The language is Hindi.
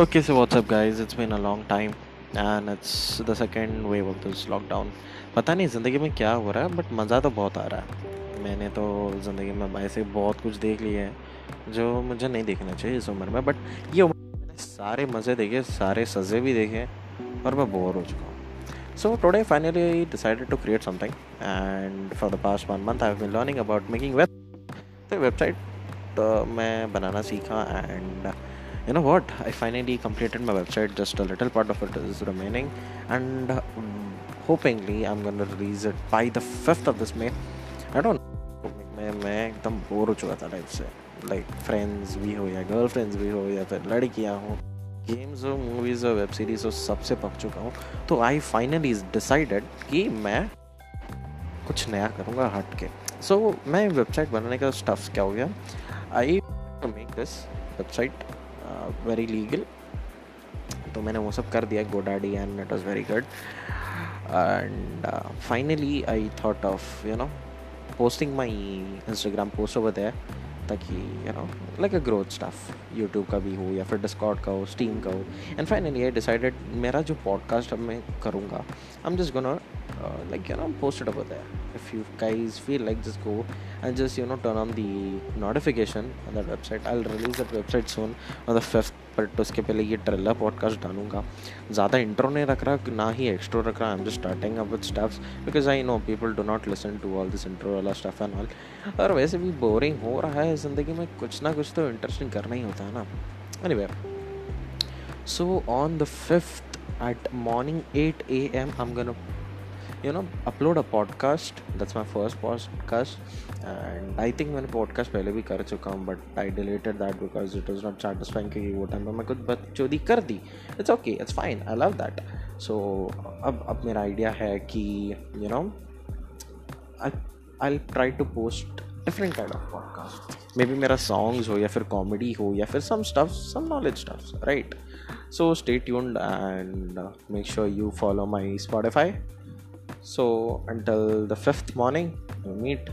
Okay, so what's up, guys? It's been a long time and it's the second wave of this lockdown. पता नहीं ज़िंदगी में क्या हो रहा है बट मज़ा तो बहुत आ रहा है मैंने तो ज़िंदगी में ऐसे बहुत कुछ देख लिया है जो मुझे नहीं देखना चाहिए इस उम्र में बट ये उम्र मैंने सारे मज़े देखे सारे सज़े भी देखे और मैं बोर हो चुका हूँ so today finally I decided to create something and for the past one month I have been learning about making web तो बट मैं बनाना सीखा and you know what I finally completed my website just a little part of it is remaining and hopingly I am release it by the fifth of this में आई डोंट मैं मैं एकदम बोर हो चुका था लाइफ से। लाइक फ्रेंड्स भी हो या गर्ल फ्रेंड्स भी हो या फिर लड़कियाँ हों। गेम्स हो मूवीज़ हो वेब सीरीज़ हो, सबसे पक चुका हूँ। तो आई फाइनली डिसाइडेड कि मैं कुछ नया करूँगा हट के। सो so, मैं वेबसाइट बनाने का स्टफ़ क्या हो गया? I make this website very legal तो मैंने वो सब कर दिया GoDaddy and it was very good and finally I thought of you know posting my Instagram post over there. ताकि you know like a growth stuff YouTube का भी हो या फिर डिस्कॉर्ड का हो स्टीम का हो. एंड फाइनली आई डिसाइडेड मेरा जो पॉडकास्ट अब मैं करूँगा I am just gonna like you know post it over there if you guys feel like just go and just you know turn on the notification on that website I will release that website soon on the fifth but उसके पहले ये ट्रेलर पॉडकास्ट डालूँगा। ज़्यादा इंट्रो नहीं रख रहा, ना ही एक्स्ट्रो रख रहा I am just starting up with stuffs because I know people do not listen to all this intro वाला स्टफ़ एंड ऑल और वैसे भी बोरिंग हो रहा है ज़िंदगी में, कुछ ना कुछ तो इंटरेस्टिंग करना ही होता है ना। Any so on the fifth at morning at A M I you know upload a podcast that's my first podcast and I think मैंने पॉडकास्ट पहले भी कर चुका हूँ but I deleted that because it is not satisfying क्योंकि वो टाइम पर मैं कुछ बच्चोदी कर दी। It's okay it's fine I love that so अब अब मेरा आइडिया है कि you know I I try to post different kind of podcast may be मेरा सॉन्ग्स हो या फिर कॉमेडी हो या फिर some stuff some knowledge stuffs right so stay tuned and make sure you follow my Spotify So until the fifth morning, we meet.